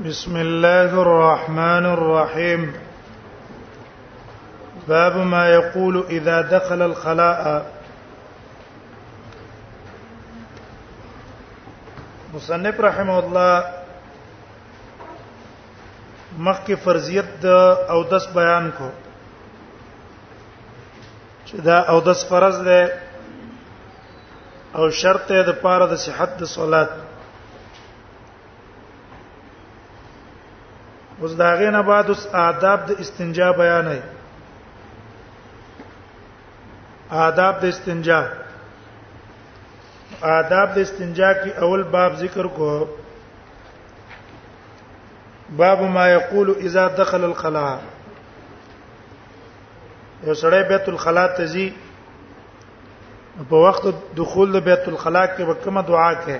بسم الله الرحمن الرحيم باب ما يقول اذا دخل الخلاء مصنف رحمه الله مخکې فرضیت د او دس بیان کو چې دا او د فرض ده او شرط ده د پاره د صحت د صلات اوس دا غینه بعد اوس آداب د استنجا بیان نه آداب د استنجا آداب د استنجا کی اول باب ذکر کو باب ما یقول اذا دخل الخلاء یو سړی بیت الخلا ته ځي په وخت دخول د بیت الخلا کې وکمه دعا کوي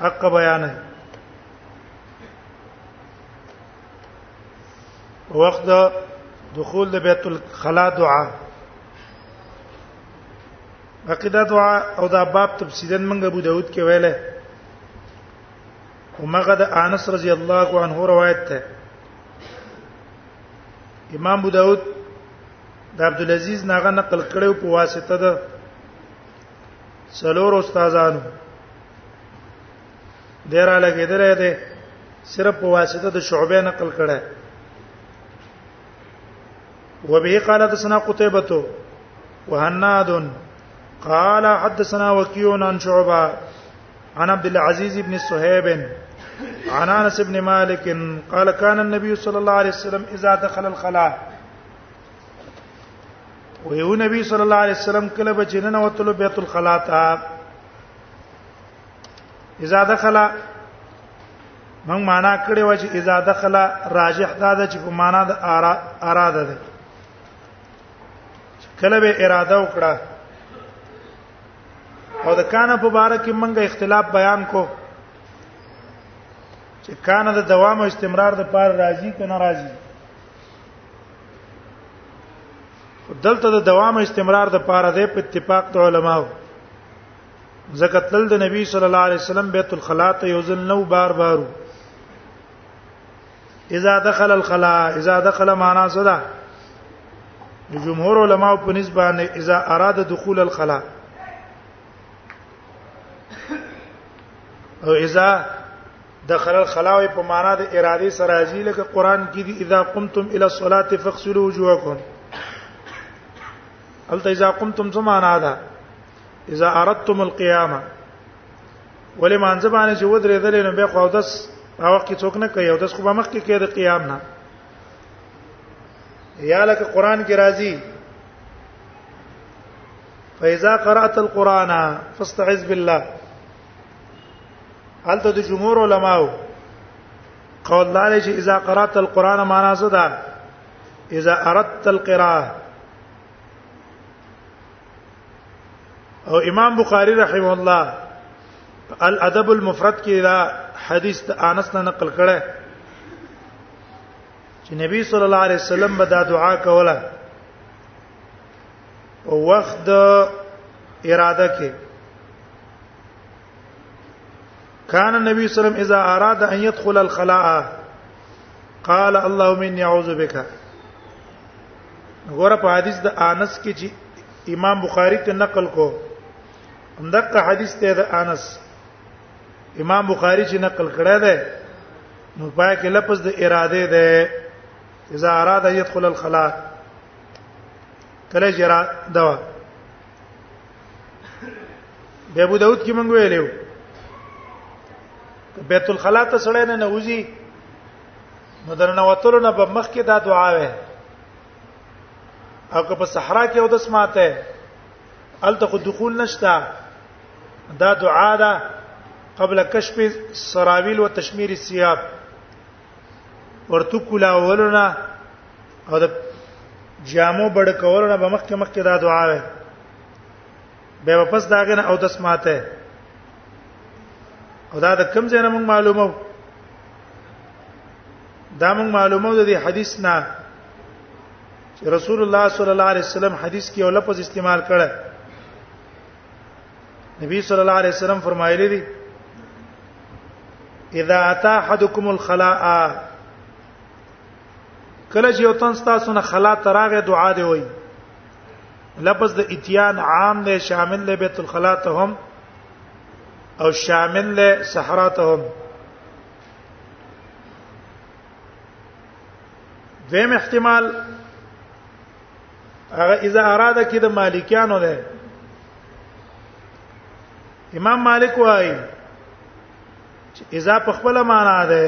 حق بیان دی وخت دخول د بیت الخلا دعا عقیده دعا او دا باب تفصیلا منګه ابو داود کې ویله ومغه د انس رضی الله عنه روایت ده امام ابو داود د عبد العزيز ناغه نقل کړو په واسطه ده څلور استادانو ډیر لګیدل دی صرف په واسطه د شعبې نقل کړه وبه قال حدثنا قتيبة وهناد قال حدثنا وكيع عن شعبة عن عبد العزيز بن صهيب عن انس بن مالك قال كان النبي صلى الله عليه وسلم اذا دخل الخلاء ويو نبی صلی الله علیه وسلم کله به جننه وتلو بیت الخلاء ته اذا دخل موږ معنا کړې و چې اذا دخل راجح دا ده چې په معنا د اراده ده کله به اراده وکړه او د کان په باره کې منګه اختلاف بیان کو چې کان د دوام او استمرار د پار راضی کنه راضی دلته د دوام او استمرار د پار د په اتفاق د علماو زکه تل د نبی صلی الله علیه وسلم بیت الخلا ته یو ځل نو بار بارو اذا دخل الخلا اذا دخل معنا صدا جمهور علما په نسبانه اذا اراد دخول الخلا او اذا دخل الخلا په معنا د اراده سره راځي لکه قران کې دي اذا قمتم الى الصلاه فاغسلوا وجوهكم الته اذا قمتم زمانه ده اذا اردتم القيامه ولې مانځ باندې چې ودرې دلې نو به خو داس هغه کې څوک نه کوي او داس خو به مخ کې کېد قیام نه یا لکه قران کې راځي فاذا قرات القران فاستعذ بالله هل ته د جمهور علماو قول دار چې اذا قرات القران معنا څه ده اذا اردت القراءه او امام بخاری رحم الله الادب المفرد کې دا حدیث د انس نه نقل کړه چې نبی صلی الله علیه وسلم به دا دعا کوله او وخت د اراده کې كان النبي صلى الله عليه وسلم اذا اراد ان يدخل الخلاء قال اللهم اني اعوذ بك غره په حدیث د انس کې چې امام بخاری ته نقل کو همدغه حدیث ته د انس امام بخاری چې نقل کړی دی نو پای کې لفظ د اراده ده اذا اراد يدخل الخلاء کله جرا دوا د ابو داود کې مونږ ویلو بیت الخلاء ته سړی نه نوځي نو درنه وتلو نه په مخ کې دا دعا وې او که په صحرا کې او د سماته الته خو دخول نشتا دا دعا ده قبل کشف سراویل و تشمیر الثياب ورته کولا ولنا او د جامو بډ کولونه به مخکې مخکې دا دعا وې به واپس داغه نه او داس ماته او دا د کم ځای نه موږ معلومو دا موږ معلومو د دې حدیث نه چې رسول الله صلی الله علیه وسلم حدیث کې یو لفظ استعمال کړه نبی صلی الله علیه وسلم فرمایلی دی اذا اتى احدكم الخلاء کله چې یو تن تاسو نه خلا تراغه دعا دی وایي لفظ د اتیان عام دی شامل له بیت الخلا ته هم او شامل له صحرا ته هم دویم احتمال هغه اذا اراده کې د مالکیانو ده امام مالک وايي چې اذا په خپل معنا ده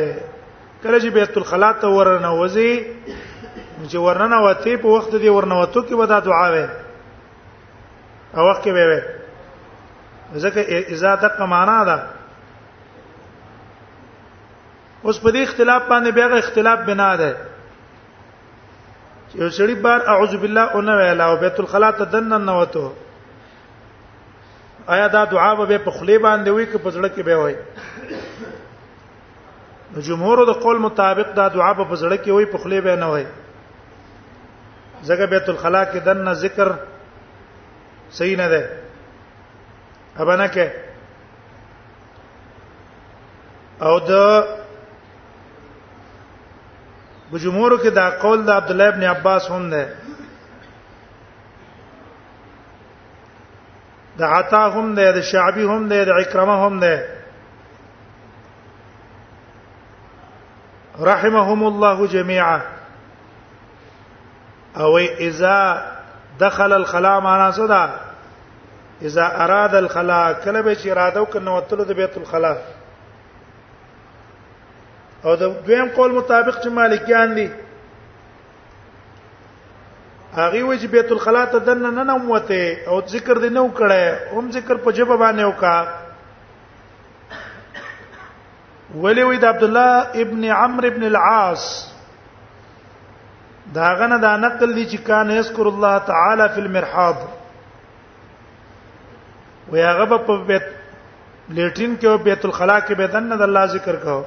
کله چې بیت الخلا ته ورنه وځي چې ورنه وتی په وخت دی ورنه وته کې ودا دعا وي او وخت کې وي ځکه اذا دقه معنا ده اوس په دې اختلاف باندې بیا اختلاف بنا ده یو سړی بار اعوذ بالله او نه ویلا او بیت الخلا ته دنن نه وته آیا دا دعا به په خلی باندې وي که په زړه کې به وي د جمهور د قول مطابق دا دعا په زړه کې وي په خلی به نه وي زګه بیت الخلا کې دنه ذکر صحیح نه ده ابانه کې او د بجمهور کې دا قول د عبد الله ابن عباس هم ده د عطا هم ده د شعبي هم ده د اکرمه هم ده رحمهم الله جميعا او اذا دخل الخلاء معنا څه ده اذا اراد الخلاء کله به چې اراده وکړنه وتلو د بیت الخلاء او د دویم قول مطابق چې مالکیان دي هغه وجه بیت الخلا ته دنه نه نموته او ذکر دې نه وکړي هم ذکر په جبه باندې وکا ولی وې د عبد الله ابن عمرو ابن العاص دا غنه دا نقل دي چې کان یذکر الله تعالی فی المرحاض ویا غب په بیت لیټین کې او بیت الخلا کې به دنه د الله ذکر کاوه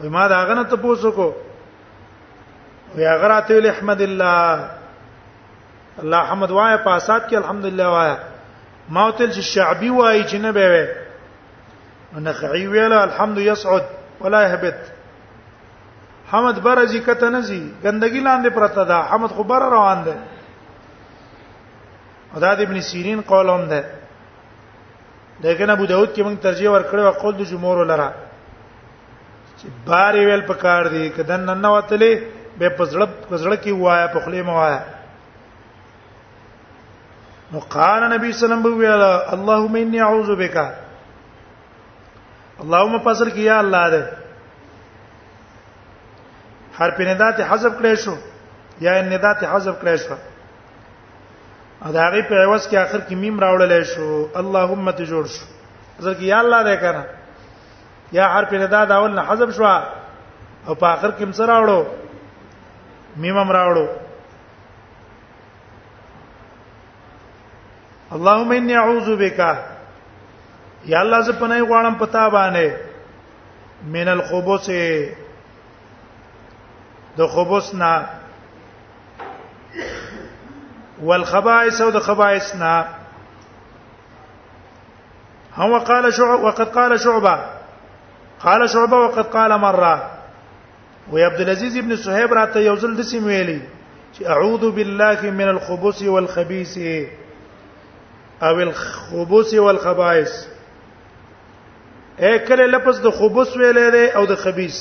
وای ما دا غنه ته پوسو کو وی هغه راته ویل احمد الله الله حمد وای په اسات کې الحمدلله وای ما وتل چې شعبي وای چې نه به وي انا خعي ویل الحمد يسعد ولا يهبط حمد برزي کته نزي ګندګي لاندې پرته ده حمد خو بر روان ده ادا ابن سیرین قول هم ده لیکن ابو داود کې موږ ترجیح ورکړو قول د جمهور لره چې بار ویل پکار دی کدن نن وتلې به پزړه پزړه کې وایا په خلی مو وایا نو قال نبی صلی الله علیه وسلم ویل اللهم انی اعوذ بک اللهم پسر کې یا الله دې حرف ندات حذف کړې شو یا ندات حذف کړې شو او دا غي په عوض کې اخر کې میم راوړل شو اللهم ته جوړ شو ځکه یا الله دې کنه یا حرف ندا دا اول نه حذف شو او په اخر کې مڅ راوړو میم هم راوړو اللهم اني اعوذ بك یا الله زه پناه غواړم پتا باندې من الخبث د خبث نه والخبائث او د خبائث نه هو قال شعب وقد قال شعبه قال شعبه وقد قال مره وي عبد العزيز ابن صهيب راته یو ځل دسم ویلي چې اعوذ بالله من الخبث والخبيث او الخبوس والخبائث اے کله لفظ د خبث ویلې دی او د خبيث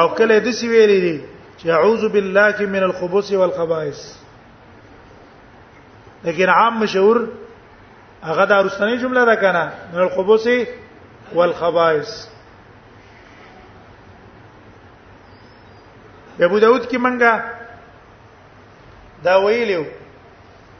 او کله د سی ویلې دی چې اعوذ بالله من الخبث والخبائث لیکن عام مشهور هغه د ارستنی جمله ده کنه من الخبث والخبائث ابو داود کې منګه دا ویلو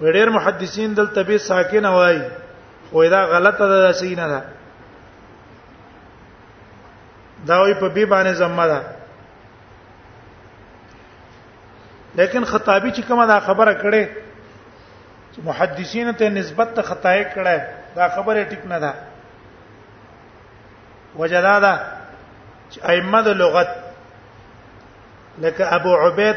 وړیر محدثین دلته به ساکن وای خو دا غلطه ده سینه ده دا وی په بی باندې ذمہ ده لیکن خطابی چې کومه دا خبره کړي چې محدثین ته نسبت ته خطای کړي دا خبره ټیک نه ده وجدا ده چې ائمه د لغت لکه ابو عبید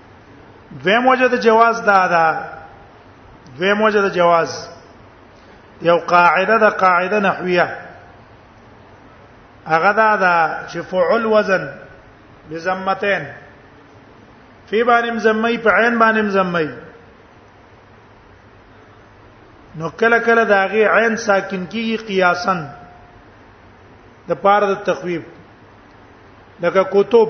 دویم وجه د جواز دا ده دویم وجه د جواز یو قاعده د قاعده نحویه هغه دا ده چې فعل وزن بزمتين فی باندې زمای په عین باندې زمای نو کله کله دا غي عین ساکن کیږي قیاسا د پاره د تخویب لکه کتب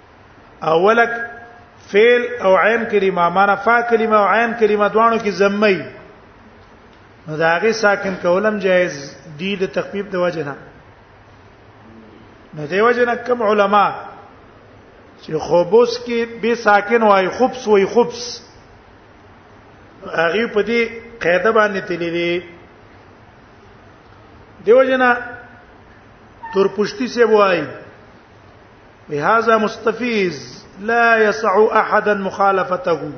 اولک فعل او عین کلمه معنا فا کلمه او عین کلمه دوانو کې زمي نو دا غي ساکن کولم جایز دی د تخفیف د وجه نه نو دی وجه نه کوم علما چې خوبوس کې به ساکن وای خبس وای خبس هغه په دې قاعده باندې تللی دی دیو جنا تور پشتي سه وای وهذا مستفيز لا يسع احدا مخالفته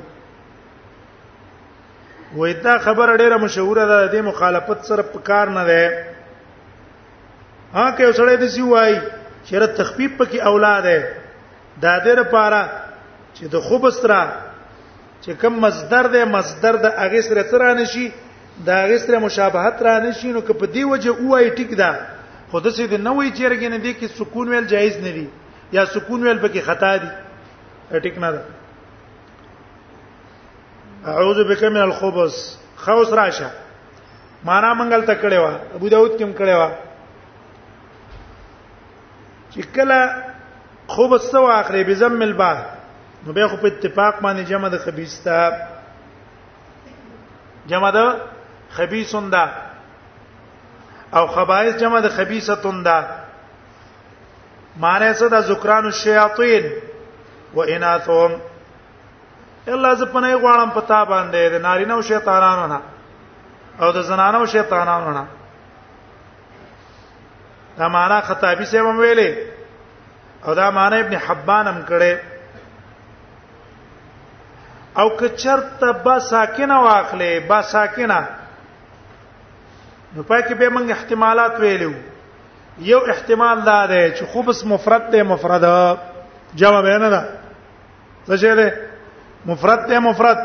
وې دا خبره ډیره مشهوره ده د مخالفت سره په کار نه ده ها که وسړی د سی وای چیرې تخفیف پکې اولاد ده دا د لپاره چې د خوبسترا چې کوم مصدر دی مصدر د هغه سره تر نه شي د هغه سره مشابهت را نه شي نو که په دی وجه وای ټیک ده خو د څه د نوې چیرګې نه دی کې سکون ویل جایز نه دی یا سکون ویل پکې خطا دی ټیک نه ده اعوذ بک من الخبث خوس راشه معنا منګل تکړه وا ابو داود کوم کړه وا چې کله خو بس سو اخري بزم البا نو به خو په اتفاق باندې جمع د خبيث تا جمع د خبيثون دا او خبائث جمع د خبيثتون دا معنی څه د ذکران الشیاطین و اناثهم الله ز پنه غواړم پتا باندې د نارینه او شیطانانو نه او د زنانو شیطانانو نه دا معنا خطابی سه هم ویلې او دا معنا ابن حبان هم کړي او که چرته با ساکنه واخلې با ساکنه نو پکې به موږ احتمالات ویلو یو احتمال دا دی چې خبس مفرد دی مفرد جواب نه ده څه شه ده مفرد ته مفرد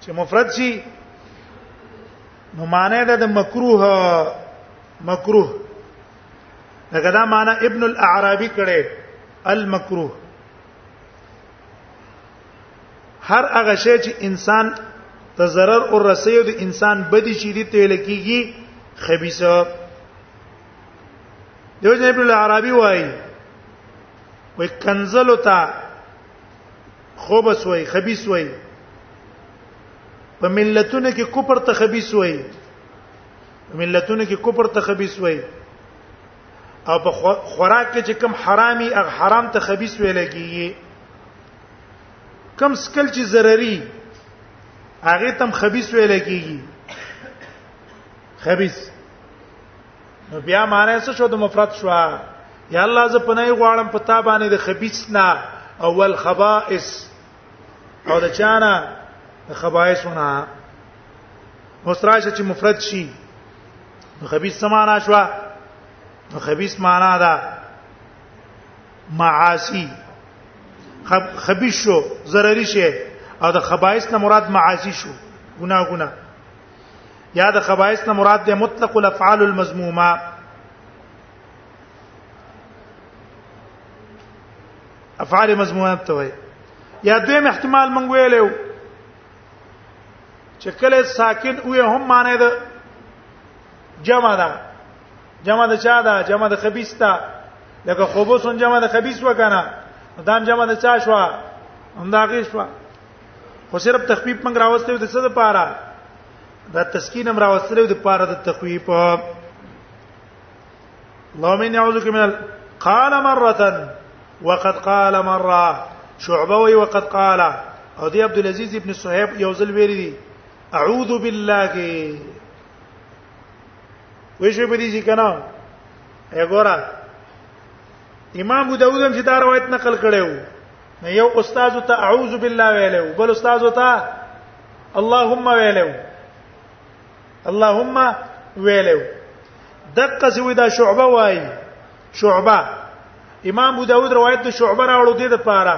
چې مفرد شي نو معنی ده د مکروه مکروه دغه دا معنی ابن الاعرابي کړي المکروه هر هغه شی چې انسان ته zarar او رسي د انسان بدی شي دي ته لکېږي خبيثه دیو جن ابن العربي وای وای کنزل تا خبس وای خبيس وای په ملتونو کې کوپر ته خبيس وای ملتونو کې کوپر ته خبيس وای او په خوراک کې چې کم حرامي او حرام ته خبيس ویل کیږي کم سکل چې ضرري هغه تم خبيس ویل کیږي خبيس نو بیا معنی څه شو د مفرد شو یا الله ز پنای غواړم په تا باندې د خبيث نه اول خبائس او د چانا د خبائسونه مستراشه چې مفرد شي نو خبيث سمانا شو نو خبيث معنا ده معاصي خبيث شو ضرري شي او د خبائس نه مراد معاصي شو ګناه ګناه یا د خبائث نه مراد ده مطلق الافعال المذمومه افعال مذمومه ته وایي یا دویم احتمال مونږ ویلو چې کله ساکن وې هم معنی ده جمع ده جمع ده چا ده جمع ده خبيث ده لکه خبوسون جمع ده خبيث وکنه دام جمع ده چا شو همداږي شو خو صرف تخفیف موږ راوستو د څه لپاره دا تسکین هم راوستلو د لپاره د تخفیف اللهم اني اعوذ بك من ال... قال مره وقد قال مره شعبه وي وقد قال او دی عبد العزيز ابن صهيب یو ځل ویری دي اعوذ بالله کې وښه په دې چې کنه اګورا امام ابو داوود هم چې دا روایت نقل کړو نه یو استاد ته اعوذ بالله ویلو بل استاد ته اللهم ویلو اللهم ویلو دقه سوی دا شعبه وای شعبه امام ابو داود روایت د شعبه راوړو دی د پاره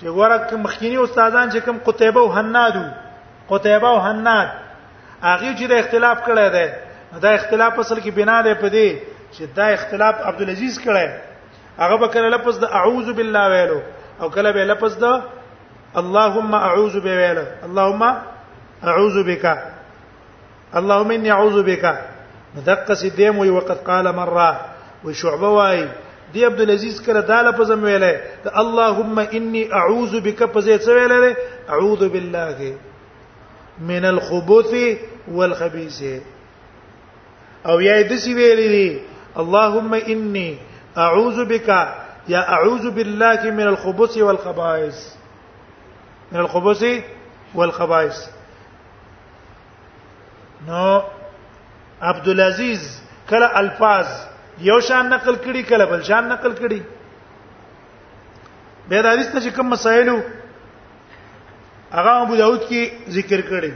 چې ورک مخکینی استادان چې کوم قتيبه او حنادو قتيبه او حناد هغه چې د اختلاف کړی دی دا اختلاف اصل کې بنا دی په دې چې دا اختلاف عبد العزيز کړی هغه به کله لفظ د اعوذ بالله ویلو او کله به لفظ د اللهم اعوذ به ویلو اللهم اعوذ بک اللهم اني اعوذ بک مدقه سدیم وی وقت قال مره وشعبه وای دی عبد العزيز کړه دا لفظ هم ویلې ته اللهم اني اعوذ بك پزې څه ویلې اعوذ بالله من الخبث والخبيث او یا د سی ویلې دي اللهم انی اعوذ بک یا اعوذ بالله من الخبث والخبائث من الخبث والخبائث نو عبد العزيز کله الفاظ یو شان نقل کړي کله بل شان نقل کړي به دا حدیث ته کوم مسائلو هغه ابو داود کې ذکر کړي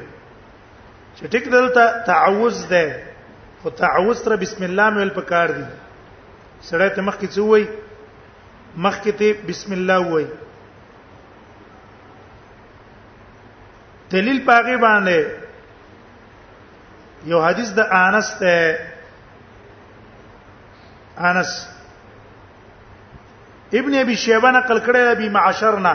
چې ټیک دلته تعوذ ده خو تعوذ تر بسم الله مې په کار دي سره ته مخکې څه وای مخکې ته بسم الله وای دلیل پاګې باندې یو حدیث د انس ته انس ابن ابي شيبه نقل کړی دی معاشرنا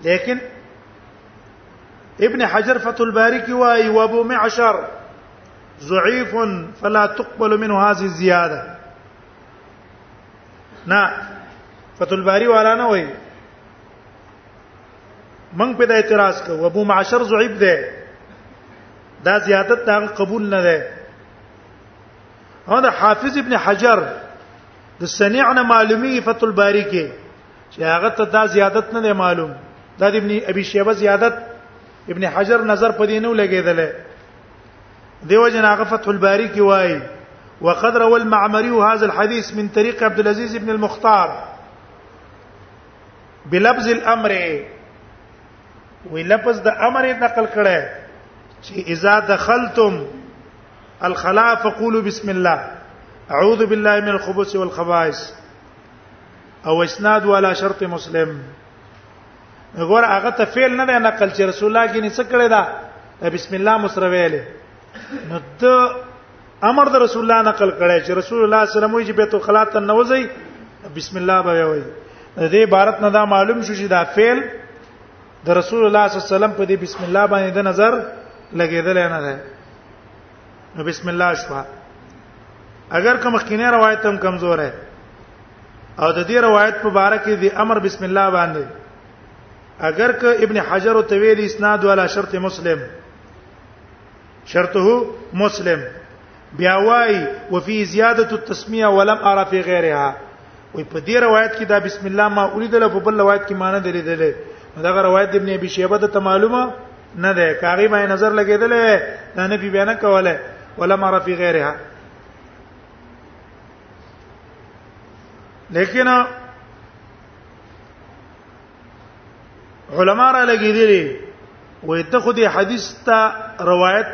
لیکن ابن حجر فتح الباری کی وای و ابو معشر ضعيف فلا تقبل منه هذه الزياده نه فتح الباری والا نه وای من په دې اعتراض کو ابو معشر ضعيف ده دا زیادت دا قبول نه ده هدا حافظ ابن حجر د سنیع نه معلومی فتح الباری کې چې هغه ته دا زیادت نه دی معلوم دا د ابن ابي شيبه زیادت ابن حجر نظر پدې نه لګیدل دیو جن هغه فتح الباری کې وایي وقد روى المعمري هذا الحديث من طريق عبد العزيز بن المختار بلفظ الامر وی لفظ د امر نقل کړه چې اذا دخلتم الخلاء فقولوا بسم الله اعوذ بالله من الخبث والخبائث او اسناد والا شرط مسلم غور هغه ته فعل نه دی نقل چې رسول الله کې نه څه کړی دا بسم الله مسره ویلې نو ته امر د رسول الله نقل کړی چې رسول الله صلی الله علیه وسلم وی چې بیت الخلا ته نوځي بسم الله به وایي د دې عبارت نه دا معلوم شو چې دا فعل د رسول الله صلی الله علیه وسلم په دې بسم الله باندې د نظر لګیدل نه ده نو بسم الله شوا اگر کوم خکینه روایت هم کمزور ہے او د دې روایت په باره کې د امر بسم الله باندې اگر که ابن حجر او طویل اسناد والا شرط مسلم شرطه مسلم بیا وای وفي زیاده التسمیه ولم ارى في غیرها وي په دې روایت کې دا بسم الله ما اوریدل په بل روایت کې معنی درې دلې دا روایت ابن ابي شيبه ته معلومه نه ده کاغي باندې نظر لګیدل دا نه بي بیان کوله ولا مر فی غیرها لیکن علما را لګیدلی وې ته خو دې حدیث ته روایت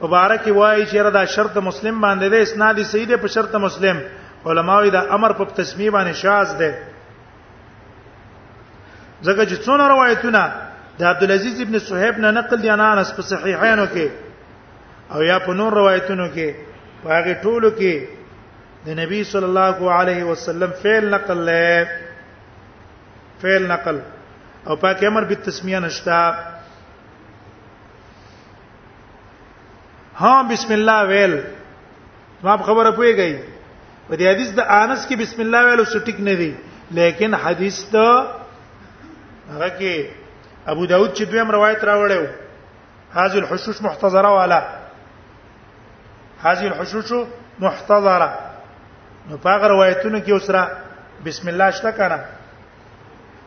مبارک وایي چې دا شرط مسلم باندې ده اسناد صحیح ده په شرط مسلم علماوی دا امر په تسمیه باندې شاذ ده ځکه چې څونه روایتونه د عبد العزيز ابن صہیب نه نقل دي انا انس په صحیحانو کې او یا په نور روایتونو کې په هغه ټولو کې د نبی صلی الله علیه وسلم فعل نقل لري فعل نقل او پاک امر به تسمیه نشتا ها بسم الله ویل ما خبره پويږي په دې حدیث د انس کې بسم الله ویلو سټیک نه دی لیکن حدیث ته هغه کې ابو داود چې دویم روایت راوړیو هاذ الحشوش محتضره والا هذه الحشوش محتضره نو په هغه روایتونو کې اوسره بسم الله شته کنه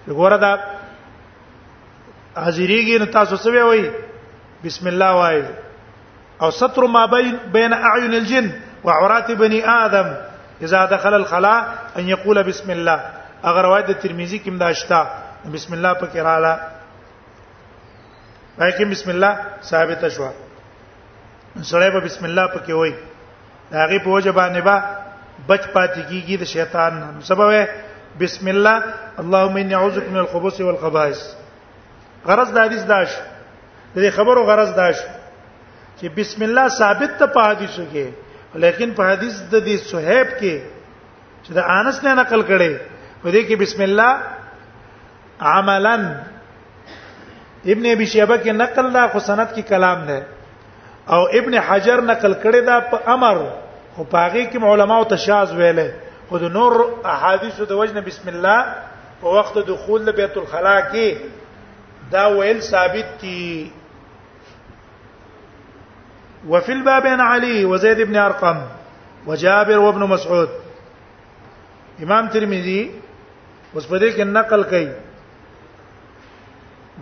وګوره دا حاضرېږي نو تاسو څه وایي بسم الله وایي او ستر ما بين بين اعين الجن وعورات بني ادم اذا دخل الخلاء ان يقول بسم الله اگر روایت ترمذی کې مداشتا بسم الله پکې رااله پای کې بسم الله ثابت شوه سړی به بسم الله پکې وای هغه په وجه باندې با بچ پاتې کیږي د شیطان نه سبب بسم الله اللهم اني اعوذ بك من الخبث والخبائث غرض د حدیث داش د خبرو غرض داش چې بسم الله ثابت ته په حدیثو کې لیکن په حدیث د دې صہیب کې چې د انس نه نقل کړي په دې کې بسم الله عملا ابن ابي شيبه کې نقل دا خو سند کې کلام ده او ابن حجر نقل کړي دا په امر او پاغي کې علماو تشاز ویلې خود نور احادیث د وجنه بسم الله په وخت دخول له بیت الخلا کې دا ویل ثابت دي وفي الباب عن علي وزيد بن ارقم وجابر وابن مسعود امام ترمذی اوس په دې کې نقل کوي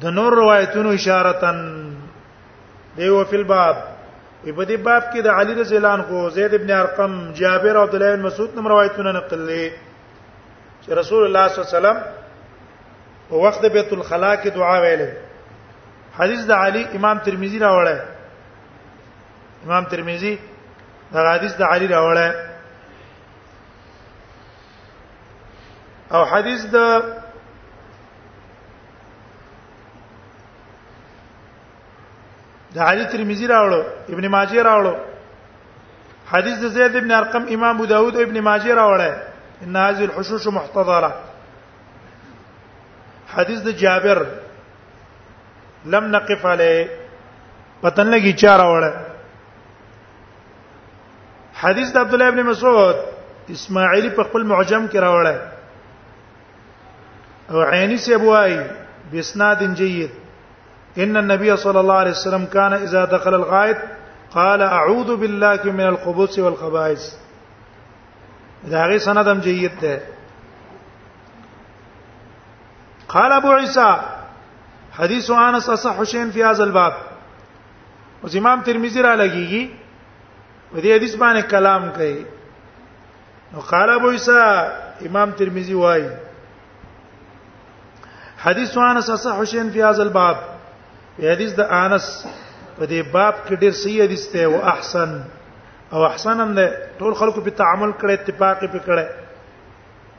د نور روایتونو اشاره تن دیو فی الباب په دې باب کې د علی رضی الله عنه زید ابن ارقم جابر او عبد الله بن مسعود نوم روایتونه نقل لې چې رسول الله صلی الله علیه وسلم په وخت بیت الخلا کې دعا ویلې حدیث د علی امام ترمذی راوړی امام ترمذی دا حدیث د علی راوړی او حدیث د د علي ترمذی راوړو ابن ماجه راوړو حدیث د زید ابن ارقم امام ابو داود او ابن ماجه راوړل ان هذه الحشوش محتضره حدیث د جابر لم نقف علی پتن لګی چا راوړل حدیث د عبد الله ابن مسعود اسماعیلی په خپل معجم کې راوړی او عینی سی بوای بسناد جيد ان النبي صلى الله عليه وسلم كان اذا دخل الغائط قال اعوذ بالله من الخبث والخبائث دا غي سندم جيد ده قال ابو عيسى حديث انس صح حسين في هذا الباب اوس امام ترمذی را لګیږي په دې حدیث باندې کلام کوي نو قال ابو عیسی امام ترمذی وایي حدیث انس صح حسین فی هذا الباب حدیث د انس په دې باب کې ډیر صحیح حدیث ته او احسن او احسن هم ده ټول خلکو په تعامل کړي اتفاق په کړي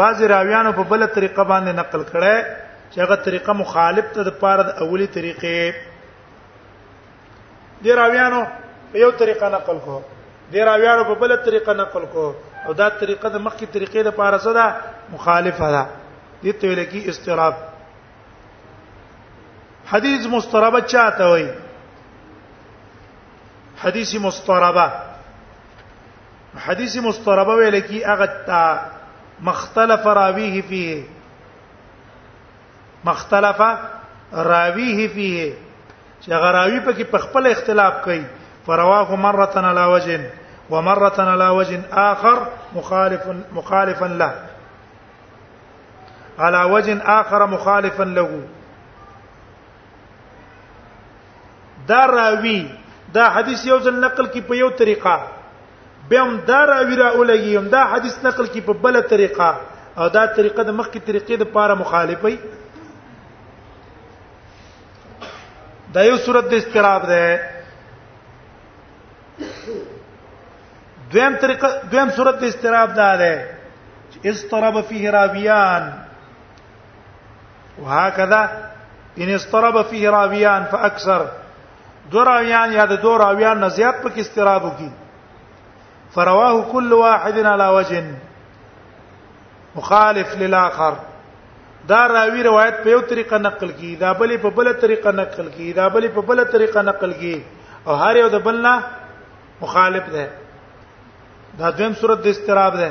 بعض راویانو په بل طریقه باندې نقل کړي چې هغه طریقه مخالف ته د پاره د اولی طریقې دی راویانو یو طریقه نقل کو دی راویانو په بل طریقه نقل کو او دا طریقه د مخکې طریقې د پاره څه ده مخالفه ده دې ته ویل کی استراب حدیث مستربه چاته وایي حدیث مستربه حدیث مستربه ویل کی هغه تا مختلف راویه فيه مختلف راویه فيه چې هغه راوی په کې په خپل اختلاف کوي فرواه مره على وجه ومره على وجه اخر مخالف مخالفا له على وجه اخر مخالفا له دا راوی دا حدیث یو ځل نقل کی په یو طریقه بهم دا راوی را اولګي هم دا حدیث نقل کی په بل طریقه او دا طریقه د مخکې طریقې د پاره مخالفه دا یو صورت د استراب ده دویم طریقه دویم صورت د استراب ده اضطرب فيه راویان وهكذا ان استرب فيه راويان فاكثر دو راويان یا د دو راويان نه زیات پکې استراب وکي فرواه كل واحد على وجه مخالف للاخر دا راوی روایت په یو طریقه نقل کی دا بلې په بل طریقه نقل کی دا بلې په بل طریقه نقل کی او هر یو د بل نه مخالف ده دا دویم صورت د استراب ده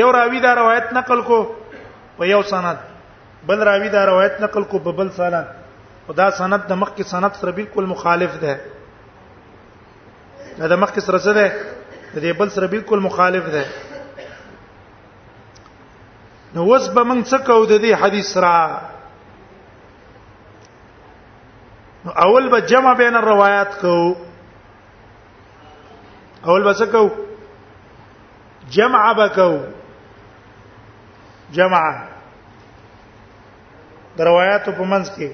یو راوی دا روایت نقل کو په یو سند بل راوی دا روایت نقل کو په بل سند او دا سند د مخکې سند سره بالکل مخالف ده دا د مخکې سره څه ده د دې بل سره بالکل مخالف ده نو وس به موږ څه کو د دې حدیث سره نو اول به جمع بین الروایات کو اول به څه کو جمع بکو جمع روایت په منځ کې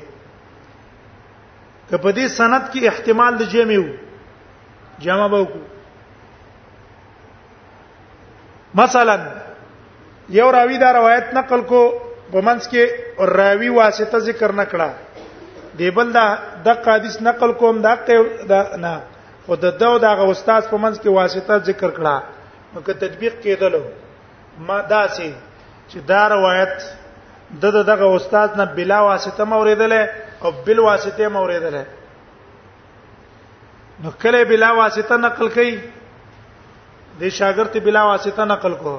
کپه دې سند کې احتمال د جمع یو جمع بکو مثلا یو راوی دا روایت نقل کو په منځ کې راوی واسطه ذکر نکړه دی بل دا د قادس نقل کوم دا دا نه خو د دو دغه استاد په منځ کې واسطه ذکر کړه نو که تطبیق کېدلو ما داسې چې دا روایت د دغه استاد نه بلا واسطه موریدل او بل واسطه موریدل نو کله بلا واسطه نقل کړي د شاګرد بلا واسطه نقل کو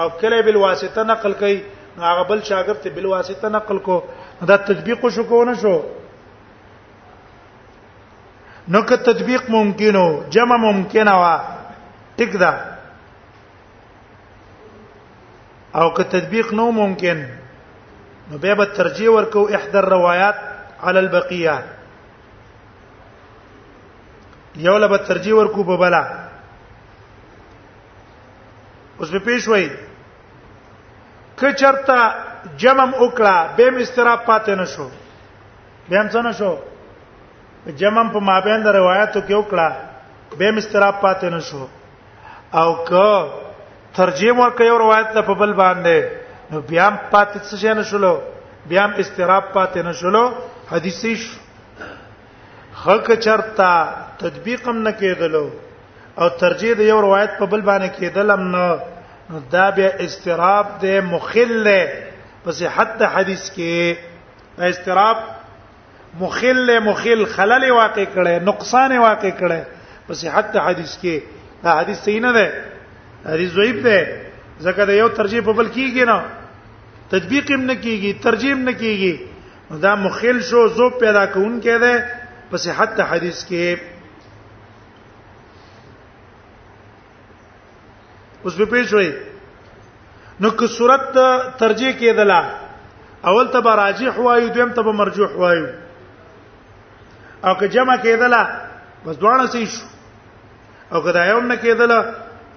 او کله بل واسطه نقل کړي هغه بل شاګرد بل واسطه نقل کو دا تطبیق شو کو نه شو نو که تطبیق ممکنو جمع ممکنه وا ټیک ده او که تطبیق نو ممکن نو به به ترجیح ورکو احدى الروايات على البقيه یو له به ترجیح ورکو په بلا اوس به پیښ وای که چرته جمم وکړه به مستراب پاتې نشو بیا څنګه شو جمع په مابین د روایتو کې وکړه به مستراب پاتې نشو او که ترجیح ورکړ یو روایت ته په بل باندې نو بیا پاتې څه شي نه شلو بیا استراب پاتې نه شلو حدیثي شو حق چرتا تطبیق هم نه کېدلو او ترجیح د یو روایت په بل باندې کېدل هم نه نو دا بیا استراب د مخله په صحت حدیث کې استراب مخل مخل خلل واقع کړي نقصان واقع کړي په صحت حدیث کې دا حدیث صحیح نه ده حدیث ضعیف ده ځکه دا یو ترجیح په بل کېږي نه تطبیق هم نه کېږي ترجیح هم نه کېږي دا مخل شو زو پیدا کون کې ده په صحت حدیث کې اوس به پیښ وي نو که صورت ترجیح کېدله اول ته به راجح وایو دویم ته به مرجوح وایو او که جمع کېدله بس دواړه صحیح شو او که دا یو نه کېدله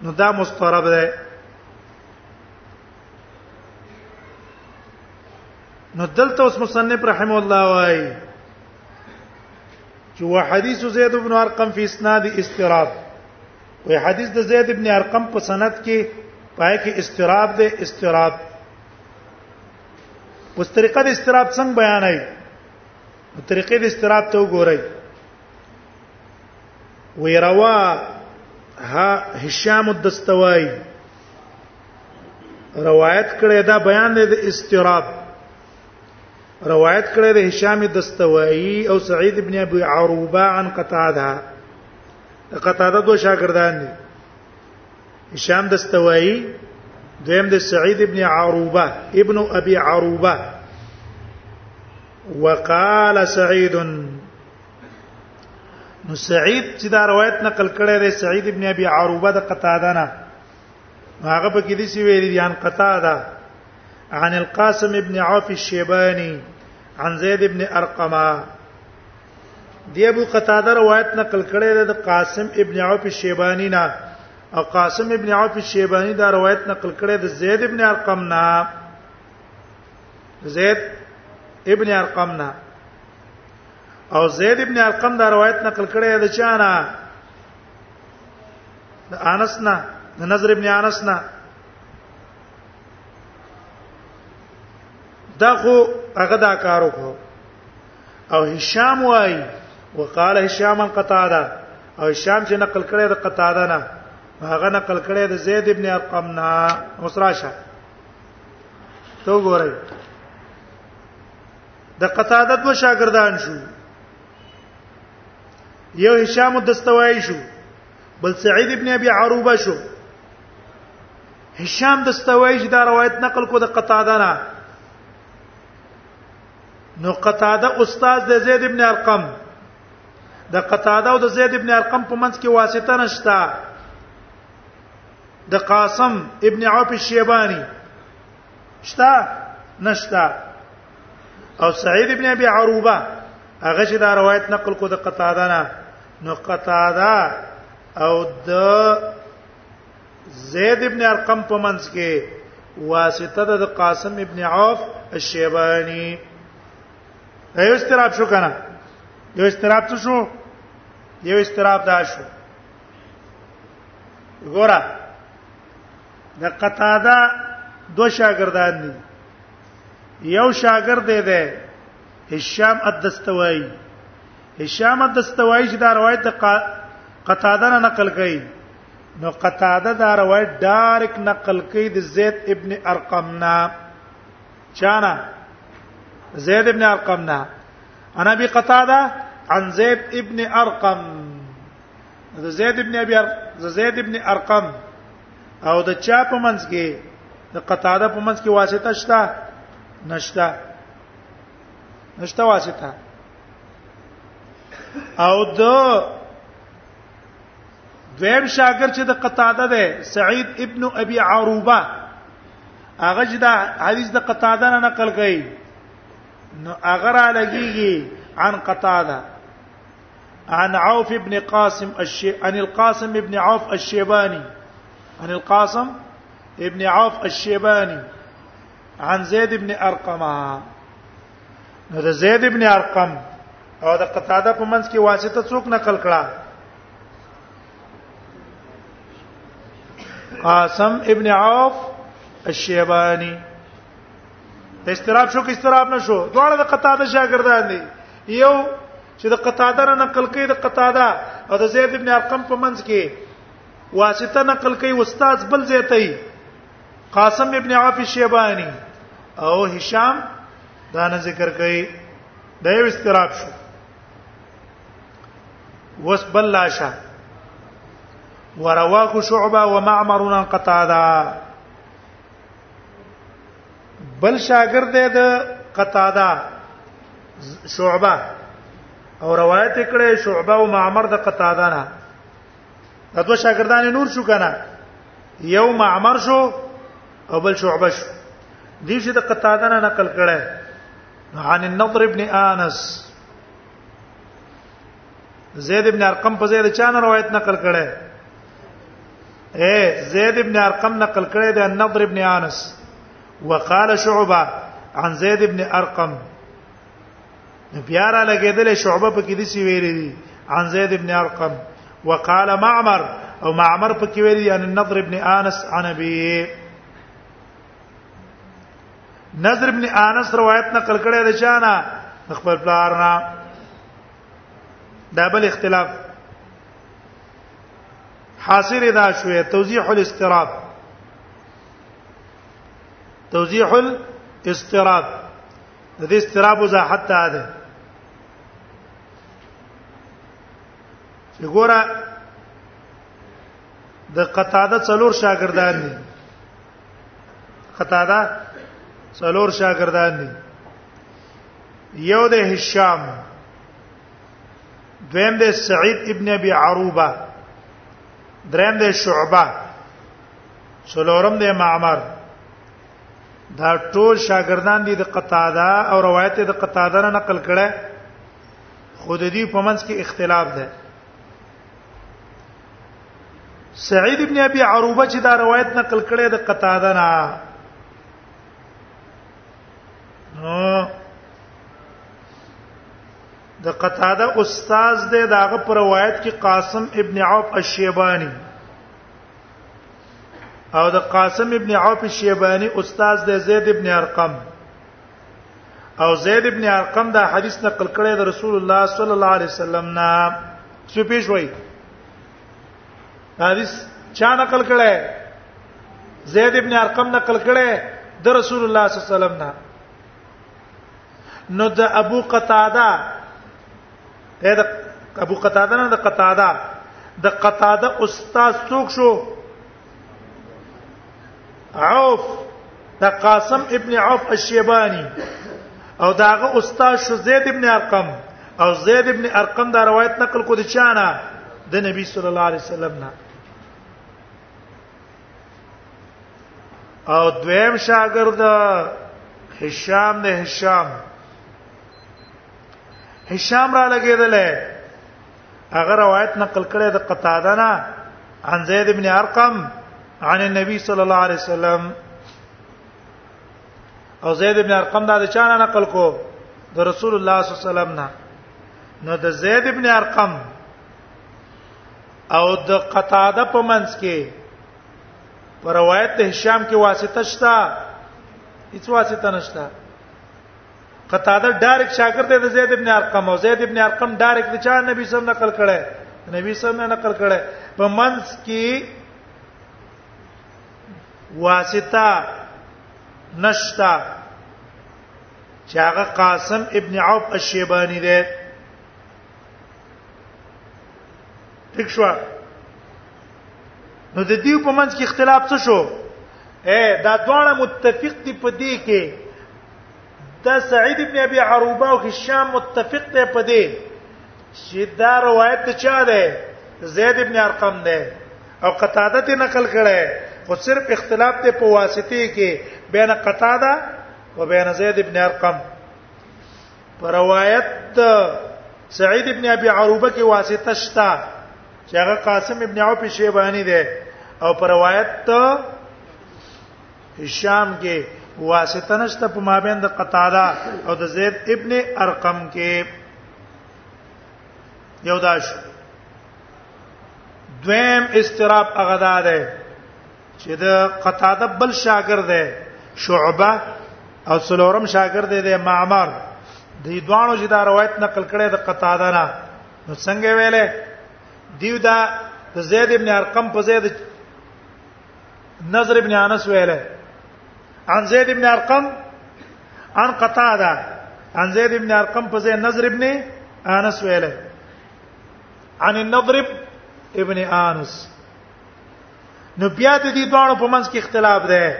نو دا مسترب ده نو دلته اوس مصنف رحم الله وای چې وا حدیث زید بن ارقم فی اسناد استراب وی حدیث د زید ابن ارقم په سند کې پای کې استراب ده استراب اوس طریقه د استراب څنګه بیانای طریقې د استراب ته وګورئ وی روا ها هشام الدستوای روایت کړی دا بیان دی د استراب روایت کړی د هشام الدستوای او سعید ابن ابي عروبه عن قتاده د قتاده دو شاګردان دي هشام دستوایی دویم د سعید ابن عروبه ابن ابي عروبه وقال سعید نو سعید چې دا روایت نقل کړی دی سعید ابن ابي عروبه د قتاده نه هغه په کې دي چې ویلي دي ان قتاده عن القاسم ابن عوف الشيباني عن زيد ابن ارقمه دی ابو قتاده روایت نقل کړی دی د قاسم ابن عوف شیبانی نه او قاسم ابن عوف شیبانی دا روایت نقل کړی دی زید ابن ارقم نه زید ابن ارقم نه او زید ابن ارقم دا روایت نقل کړی دی چې انا د انس نه د نظر ابن انس نه دا خو هغه دا کار وکړو او هشام وای وقال هشام قتاده او هشام چې نقل کړی د قتاده نه هغه نقل کړی د زید ابن ارقم نه مصراشه تو ګورئ د قتاده دو شاګردان شو یو هشام دستوای شو بل سعید ابن ابي عروبه شو هشام دستوای چې دا روایت نقل کو د قتاده نه نو قتاده استاد د زید ابن ارقم د قتاده او د زید ابن ارقم په منځ کې واسطه نشته د قاسم ابن عوف الشیبانی شتا نشتا او سعید ابن ابي عروبه هغه چې دا روایت نقل کو د قتاده نه نو قتاده او د زید ابن ارقم په منځ کې واسطه د قاسم ابن عوف الشیبانی یو استراب شو کنه یو استراب څه شو یو استراب دا شو ګوره د قتاده دو شاګردان دي یو شاګرد دی دی هشام الدستوایی هشام الدستوایی چې دا روایت د قتاده نه نقل کړي نو قتاده دا روایت ډایرک نقل کوي د زید ابن ارقم نه چانا زید ابن ارقم نه انا ابي قتاده عن زید ابن ارقم د زید ابن ابي زید ابن ارقم او د چا په منځ کې د قتاده په منځ کې واسطه شته نشته نشته واسطه او د دویم شاګر چې د قتاده ده سعید ابن ابي عروبه هغه چې دا حدیث د قتاده نه نقل کړي نو هغه را لګيږي عن قتاده عن عوف ابن قاسم الشي عن القاسم ابن عوف الشيباني عن القاسم ابن عوف الشيباني عن زيد ابن ارقم نو د زيد ابن ارقم او د قتاده په منځ کې واسطه څوک نقل کړه قاسم ابن عوف الشیبانی استراب شو کې استراب نشو دواړه د قتاده شاګردان دي یو چې د قتاده نه نقل کوي د قتاده او د زید ابن ارقم په منځ کې واسطه نقل کوي استاد بل زیتای قاسم ابن عوف الشیبانی او هشام دا نه ذکر کوي دا یو استراب شو وس بلاشه ورواه شعبه ومعمر عن قتاده بل شاګرد دی د قتاده شعبه او روایت کړي شعبه او معمر د قتاده نه دا دوه شاګردان نور شو کنه یو معمر شو او بل شعبه شو دې چې د قتاده نه نقل کړي عن النضر ابن انس زید ابن ارقم په زید چا نه روایت نقل کړي اے زید ابن ارقم نقل کړي د نضر ابن انس وقال شعبه عن زید ابن ارقم پیارا لګیدل شعبه په کې دي سی ویلي دي عن زید ابن ارقم وقال معمر او معمر په کې ویلي ان نضر ابن انس عن ابي نظر ابن انس روایت نقل کړی دی چانا خپل پلار نه دا بل اختلاف حاصل دا شوې توضیح الاستراب توضیح الاستراب د دې استراب وضاحت ته ده چې ګوره د قطاده څلور شاګردان دي خطا دا څلور شاګردان دي یو د هشام دویم د سعید ابن ابي عروبه دریم د شعبه څلورم د معمر دا ټول شاګردان دي د قتاده او روایت د قتاده نه نقل کړه خود دې په منځ کې اختلاف ده سعید ابن ابي عروبه چې دا روایت نقل کړي د قتاده نه د قتاده استاد دی داغه پر روایت کې قاسم ابن عوف الشیبانی او د قاسم ابن عوف الشیبانی استاد دی زید ابن ارقم او زید ابن ارقم دا حدیث نقل کړی د رسول الله صلی الله علیه وسلم نه څه پیښ وای حدیث چا نقل کړی زید ابن ارقم نقل کړی د رسول الله صلی الله علیه وسلم نه نو د ابو قتاده دا ابو قتاده نه د قتاده د قتاده استاد څوک شو عوف د قاسم ابن عوف الشیبانی او داغه استاد شو زید ابن ارقم او زید ابن ارقم دا روایت نقل کو دي چانه د نبی صلی الله علیه وسلم نه او دویم شاګرد هشام نه هشام هشام را لګیدل هغه روایت نقل کړی د قتاده نه عن زید ابن ارقم عن النبي صلی الله علیه وسلم او زید ابن ارقم دا د چا نه نقل کو د رسول الله صلی الله علیه وسلم نه نو د زید ابن ارقم او د قتاده په منځ کې پر روایت هشام کې واسطه شته هیڅ واسطه نشته قتاده ډایرک شاګرد دی زید ابن ارقم او زید ابن ارقم ډایرک د چا نبی صلی الله نقل کړي نبی صلی الله نقل کړي په منځ کې واسطه نشتا چې هغه قاسم ابن عوف الشیبانی دی ٹھیک شو نو د دې په منځ کې اختلاف څه شو اے دا دواړه متفق دي په دې کې دا سعید ابن ابي عروبه او هشام متفق دی په دې چې دا روایت ته چا ده زید ابن ارقم ده او قتاده ته نقل کړي خو صرف اختلاف ته په واسطه کې بین قتاده و بین زید ابن ارقم پر روایت سعید ابن ابي عروبه کې واسطه شته چې هغه قاسم ابن عوف شیبانی ده او پر روایت هشام کې واسطه نشته په مابین د قتاده او د زید ابن ارقم کې یو داش دویم استراب هغه ده چې د قتاده بل شاګرد دی شعبه او سلورم شاګرد دی معمر د دوانو چې دا روایت نقل کړي د قتاده نه نو څنګه ویلې دیو دا د زید ابن ارقم په زید نظر ابن انس ویله عن زید ابن ارقم عن قتاده عن زید ابن ارقم په ځای نظر ابن انس ویله عن النضر ابن انس نو بیا د دې دوه په منځ کې اختلاف ده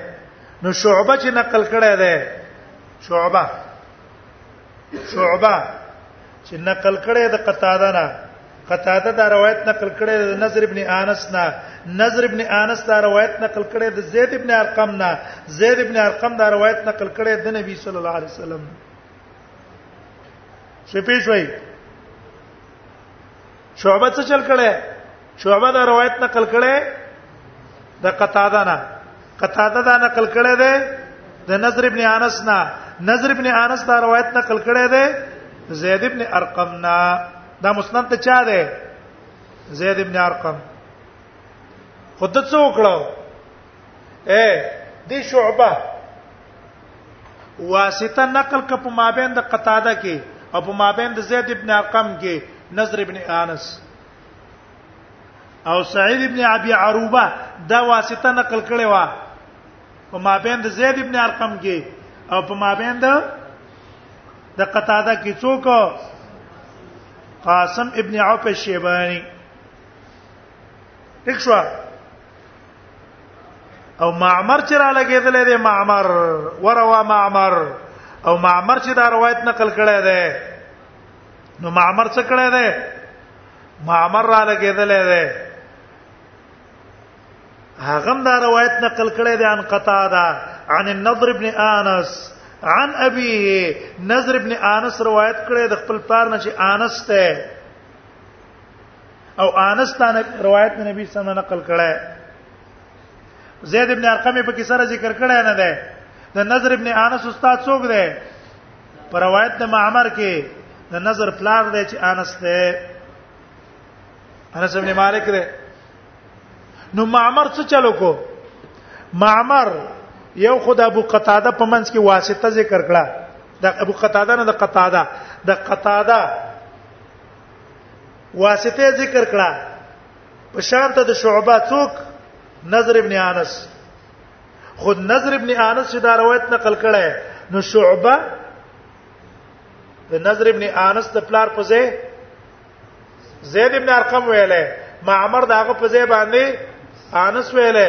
نو شعبه چې نقل کړه ده شعبه شعبه چې نقل کړي د قتاده نه قتاده دا روایت نقل کړي د نظر ابن انس نه نظر ابن انس دا روایت نقل کړي د زید ابن ارقم نه زید ابن ارقم دا روایت نقل کړي د نبی صلی الله علیه وسلم شپې شوي شعبه څه چل کړي شعبه دا روایت نقل کړي د قتاده نه قتاده دا نقل کړي ده د نظر ابن انس نه نظر ابن انس دا روایت نقل کړي ده زید ابن ارقم نه دا مسند ته چا ده زید ابن ارقم خود څه وکړو اے دی شعبه واسطه نقل ک په مابین د قتاده کې او په مابین د زید ابن ارقم کې نظر ابن انس او سعید ابن ابي عروبه دا واسطه نقل کړي وا په مابین د زید ابن ارقم کې او په مابین د د قتاده کې څوک قاسم ابن عوف الشیبانی ٹھیک شو او معمر چې را لګېدلې دی معمر وروا معمر او معمر چې دا روایت نقل کړی دی نو معمر څه کړی دی معمر را لګېدلې دی هغه دا روایت نقل کړی دی ان قتاده عن النضر ابن انس عن ابيه نضر ابن انس روایت کړی د خپل پلار نه چې انس ته او انس دا روایت د نبی صلی الله علیه وسلم نقل کړه زید ابن ارقم په کې سره ذکر کړه نه ده د نظر ابن انس استاد څوک ده پر روایت د معمر کې د نظر پلار دی چې انس ده انس ابن مالک ده نو معمر څه چلو کو معمر یو خدای ابو قتاده په منځ کې واسطه ذکر کړه د ابو قتاده نه د قتاده د قتاده واسطه ذکر کړه په شان ته د شعبہ څوک نظر ابن انس خود نظر ابن انس دا روایت نقل کړه نو شعبہ د نظر ابن انس د پلار په ځای زید ابن ارقم ویله معمر داغه په ځای باندې انس ویله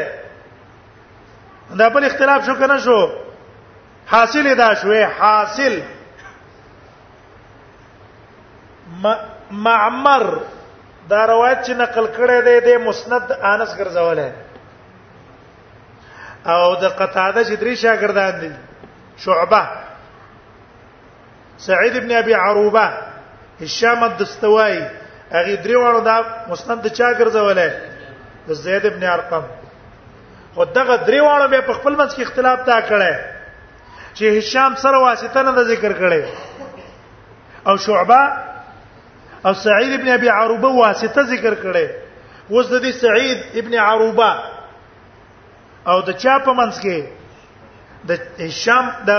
دا په اختلاف شو کنه شو حاصل دا شوې حاصل معمر دا روایت چې نقل کړی دی د مسند انس ګرځولې او د قتاده چې درې شاګردان دي شعبه سعید ابن ابي عروبه هشام الدستوای هغه درې وانو دا مسند چا ګرځولې د زید ابن ارقم او دغه درې وانو به په خپل منځ کې اختلاف تا کړی چې هشام سره واسطه نه ذکر کړي او شعبه او سعید ابن ابي عروبه واسطه ذکر کړي اوس د دې سعید ابن عروبه او د چا په منځ کې د هشام د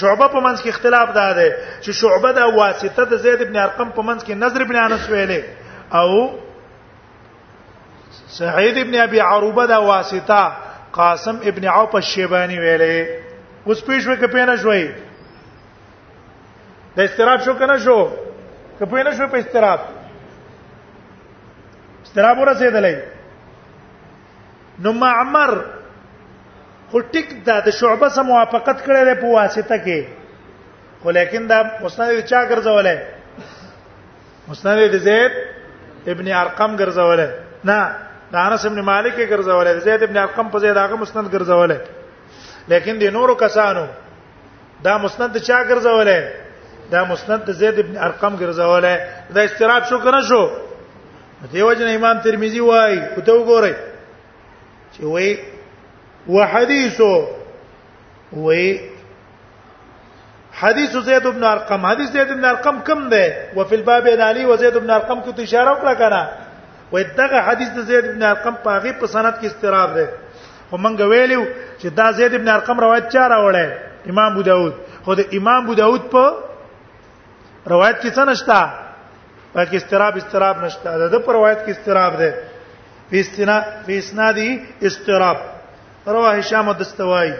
شعبه په منځ کې اختلاف ده ده چې شعبه د واسطه د زید ابن ارقم په منځ کې نظر ابن انس ویلې او سعید ابن ابي عروبه دا واسطه قاسم ابن عوف الشیبانی ویلې اوس پیښو کې پینه شوې د استراب شو کنه شو که پینه شو په استراب استراب ورسېدلې نو معمر خو ټیک دا د شعبه سره موافقت کړی دی په واسطه کې خو لیکن دا مستند چا ګرځولای مسند د زید ابن ارقم ګرځول نه د انس ابن مالک ګرځول زید ابن ارقم په زید هغه مسند ګرځول لیکن د نورو کسانو دا مسند چا ګرځول دا مسند د زید ابن ارقم ګرځول دا استراب شو کنه شو دیو جن امام ترمذی وای او ته وګورئ چې وای وحدیثو وای حدیث زید بن ارقم حدیث زید بن ارقم کم دی او فی الباب عن علی و زید بن ارقم کو ته اشاره وکړه کنه و دغه حدیث د زید بن ارقم په هغه په سند کې استراب دی خو مونږ ویلو چې دا زید بن ارقم روایت چا راوړی امام ابو داود خو د امام ابو داود په روایت کې څه نشتا پکې استراب استراب نشتا د په روایت کې استراب دی په استنا په اسنادي استراب رواه هشام الدستوایی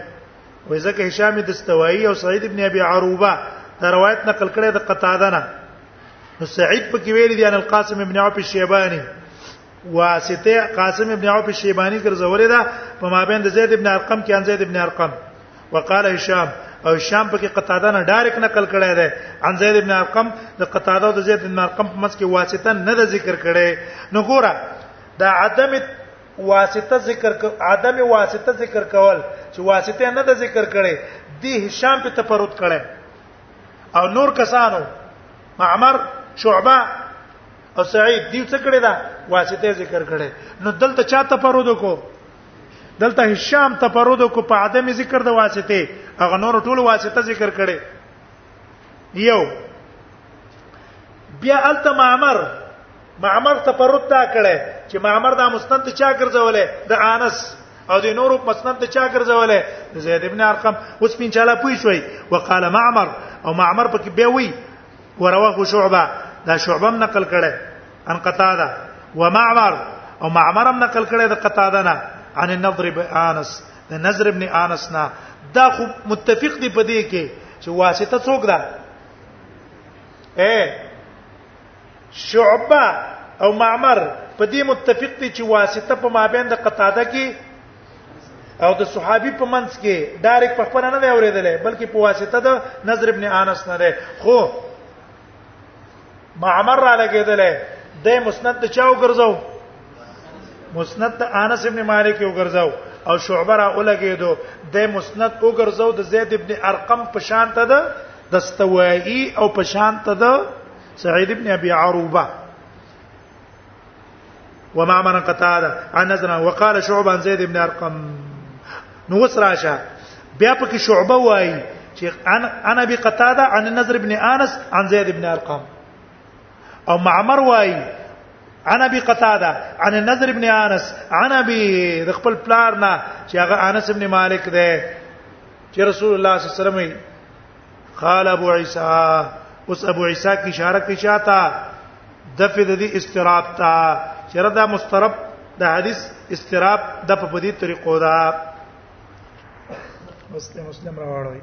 وې ځکه هشام دستوایی او سعید ابن ابي عروبه دا روایت نقل کړي د قتاده نه نو سعید په کې ویل دي ان القاسم ابن عوف الشیبانی واسطه قاسم ابن عوف الشیبانی ګرځولې ده په مابین د زید ابن ارقم کې ان زید ابن ارقم وقال هشام او هشام په کې قتاده نه ډایرک نقل کړی دی ان زید ابن ارقم د قتاده او د زید ابن ارقم په منځ کې واسطه نه ذکر کړي نو ګوره دا عدم واسطه ذکر ک عدم واسطه ذکر کول چې واسطه نه د ذکر کړي دی هشام په تفرد کړي او نور کسانو معمر شعبه او سعید دی څه کړي دا واسطه ذکر کړي نو دلته چا تفرد کو دلته هشام تفرد کو په عدم ذکر د واسطه هغه نور ټول واسطه ذکر کړي یو بیا الته معمر معمر ته پرد دا کړي چې معمر دا مستند چا ګرځولې د انس او د نورو مستند چا ګرځولې زید ابن ارقم اوس پین چاله پوي شوي وقال معمر او معمر پکې به وی ورواه شعبه دا شعبه نقل کړي ان قتاده ومعمر او معمر هم نقل کړي د قتاده نه عن النضر بن انس د نظر ابن انس نه دا خو متفق دی په دې کې چې واسطه څوک ده اے شعبه او معمر په دې متفق دي چې واسطه په مابین د قتاده کې او د صحابي په منځ کې ډایرک په خپل نه دی اوریدلې بلکې په واسطه د نظر ابن انس نه ده خو معمر را لګیدلې د مسند ته چاو ګرځاو مسند ته انس ابن مالک یو ګرځاو او شعبه را ولګیدو د مسند او ګرځاو د زید ابن ارقم په شان ته ده دستوایی او په شان ته ده سعيد بن ابي عروبه وما من قتاده عن نزنا وقال شعبه عن زيد بن ارقم نو وسراشه بیا پکې شعبه وایي چې انا ابي قتاده عن النذر بن انس عن زيد بن ارقم او معمر وایي انا ابي قتاده عن النذر بن انس عن ابي د خپل پلار نه چې هغه انس بن مالک دی چې رسول الله صلی الله علیه وسلم قال ابو عيسى اوس ابو عيسى کی اشاره کی چاته د په د استراب تا چیرې دا مسترب د حدیث استراب د په دې طریقو دا مسلم مسلم راوړوي